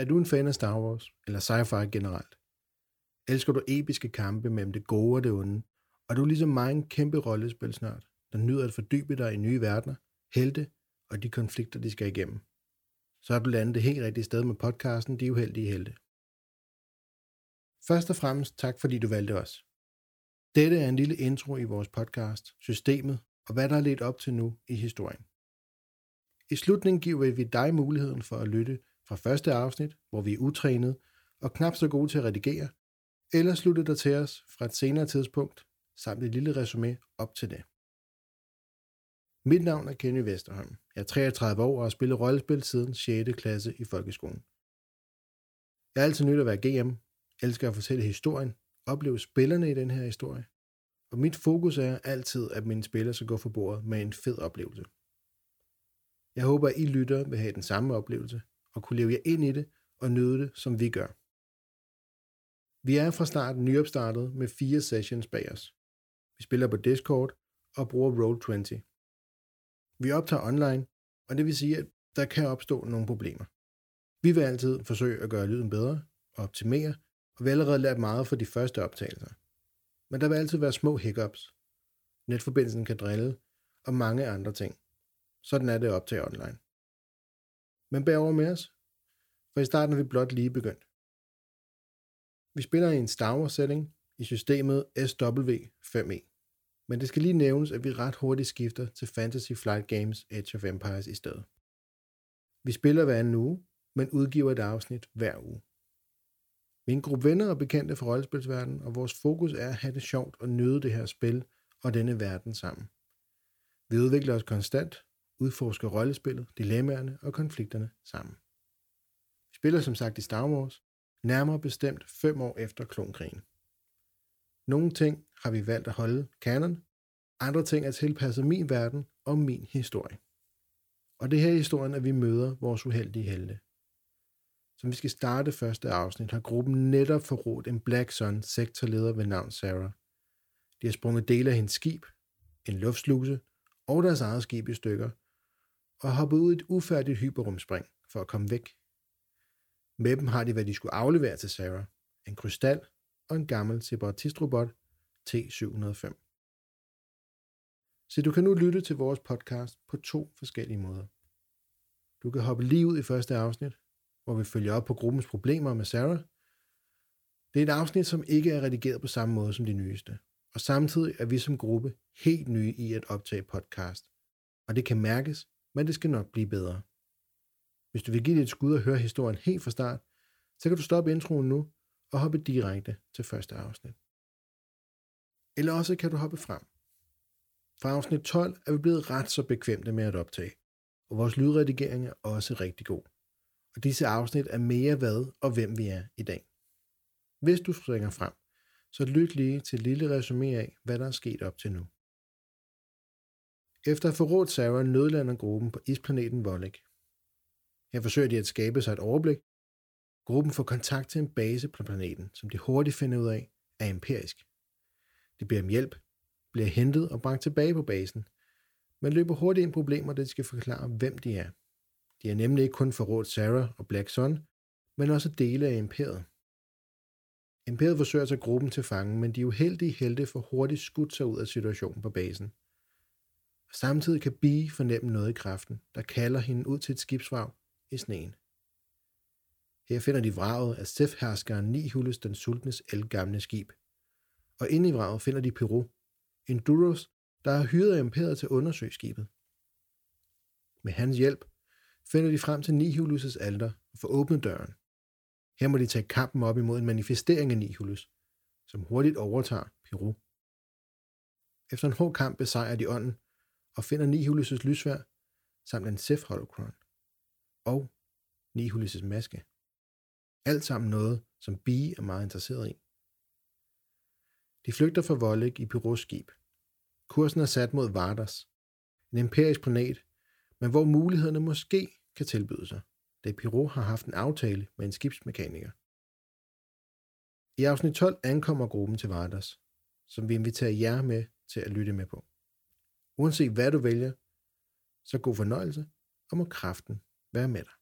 Er du en fan af Star Wars, eller sci-fi generelt? Elsker du episke kampe mellem det gode og det onde? Og du er ligesom mig en kæmpe rollespilsnørd, der nyder at fordybe dig i nye verdener, helte og de konflikter, de skal igennem. Så er du landet det helt rigtige sted med podcasten De Uheldige Helte. Først og fremmest tak, fordi du valgte os. Dette er en lille intro i vores podcast, systemet og hvad der er lidt op til nu i historien. I slutningen giver vi dig muligheden for at lytte fra første afsnit, hvor vi er utrænet og knap så gode til at redigere, eller slutte dig til os fra et senere tidspunkt, samt et lille resume op til det. Mit navn er Kenny Vesterholm. Jeg er 33 år og har spillet rollespil siden 6. klasse i folkeskolen. Jeg har altid nyt at være GM, elsker at fortælle historien, opleve spillerne i den her historie, og mit fokus er altid, at mine spillere skal gå for bordet med en fed oplevelse. Jeg håber, at I lytter vil have den samme oplevelse, og kunne leve jer ind i det og nyde det, som vi gør. Vi er fra starten nyopstartet med fire sessions bag os. Vi spiller på Discord og bruger Roll20. Vi optager online, og det vil sige, at der kan opstå nogle problemer. Vi vil altid forsøge at gøre lyden bedre og optimere, og vi har allerede lært meget for de første optagelser. Men der vil altid være små hiccups. Netforbindelsen kan drille, og mange andre ting. Sådan er det at optage online. Men bær over med os, for i starten er vi blot lige begyndt. Vi spiller i en Star Wars setting i systemet SW5E. Men det skal lige nævnes, at vi ret hurtigt skifter til Fantasy Flight Games Age of Empires i stedet. Vi spiller hver anden uge, men udgiver et afsnit hver uge. Vi er en gruppe venner og bekendte fra rollespilsverdenen, og vores fokus er at have det sjovt og nyde det her spil og denne verden sammen. Vi udvikler os konstant, udforsker rollespillet, dilemmaerne og konflikterne sammen. Vi spiller som sagt i Star Wars, nærmere bestemt fem år efter klonkrigen. Nogle ting har vi valgt at holde kanon, andre ting er tilpasset min verden og min historie. Og det her er historien, at vi møder vores uheldige helte. Som vi skal starte første afsnit, har gruppen netop forrådt en Black Sun sektorleder ved navn Sarah. De har sprunget dele af hendes skib, en luftsluse og deres eget skib i stykker, og hoppet ud i et ufærdigt hyperrumspring for at komme væk. Med dem har de, hvad de skulle aflevere til Sarah. En krystal og en gammel separatistrobot T705. Så du kan nu lytte til vores podcast på to forskellige måder. Du kan hoppe lige ud i første afsnit, hvor vi følger op på gruppens problemer med Sarah. Det er et afsnit, som ikke er redigeret på samme måde som de nyeste. Og samtidig er vi som gruppe helt nye i at optage podcast. Og det kan mærkes, men det skal nok blive bedre. Hvis du vil give det et skud og høre historien helt fra start, så kan du stoppe introen nu og hoppe direkte til første afsnit. Eller også kan du hoppe frem. Fra afsnit 12 er vi blevet ret så bekvemte med at optage, og vores lydredigering er også rigtig god. Og disse afsnit er mere hvad og hvem vi er i dag. Hvis du springer frem, så lyt lige til et lille resume af, hvad der er sket op til nu. Efter at forrådt Sarah nødlander gruppen på isplaneten Volek. Her forsøger de at skabe sig et overblik. Gruppen får kontakt til en base på planeten, som de hurtigt finder ud af er empirisk. De beder om hjælp, bliver hentet og bragt tilbage på basen, men løber hurtigt ind problemer, da de skal forklare, hvem de er. De er nemlig ikke kun forrådt Sarah og Black Sun, men også dele af imperiet. Imperiet forsøger at tage gruppen til fange, men de uheldige helte får hurtigt skudt sig ud af situationen på basen. Samtidig kan Bee fornemme noget i kraften, der kalder hende ud til et skibsvrag i sneen. Her finder de vraget af Sith-herskeren Nihulus den sultnes elgamle skib. Og inde i vraget finder de Peru, en Duros, der har hyret imperiet til at undersøge skibet. Med hans hjælp finder de frem til Nihulus' alter og får åbnet døren. Her må de tage kampen op imod en manifestering af Nihulus, som hurtigt overtager Peru. Efter en hård kamp besejrer de ånden og finder Nihulus' lysvær samt en Sith holocron og Nihulus' maske. Alt sammen noget, som Bee er meget interesseret i. De flygter fra Volek i Pyros skib. Kursen er sat mod Vardas, en imperisk planet, men hvor mulighederne måske kan tilbyde sig, da Pyro har haft en aftale med en skibsmekaniker. I afsnit 12 ankommer gruppen til Vardas, som vi inviterer jer med til at lytte med på. Uanset hvad du vælger, så god fornøjelse, og må kraften være med dig.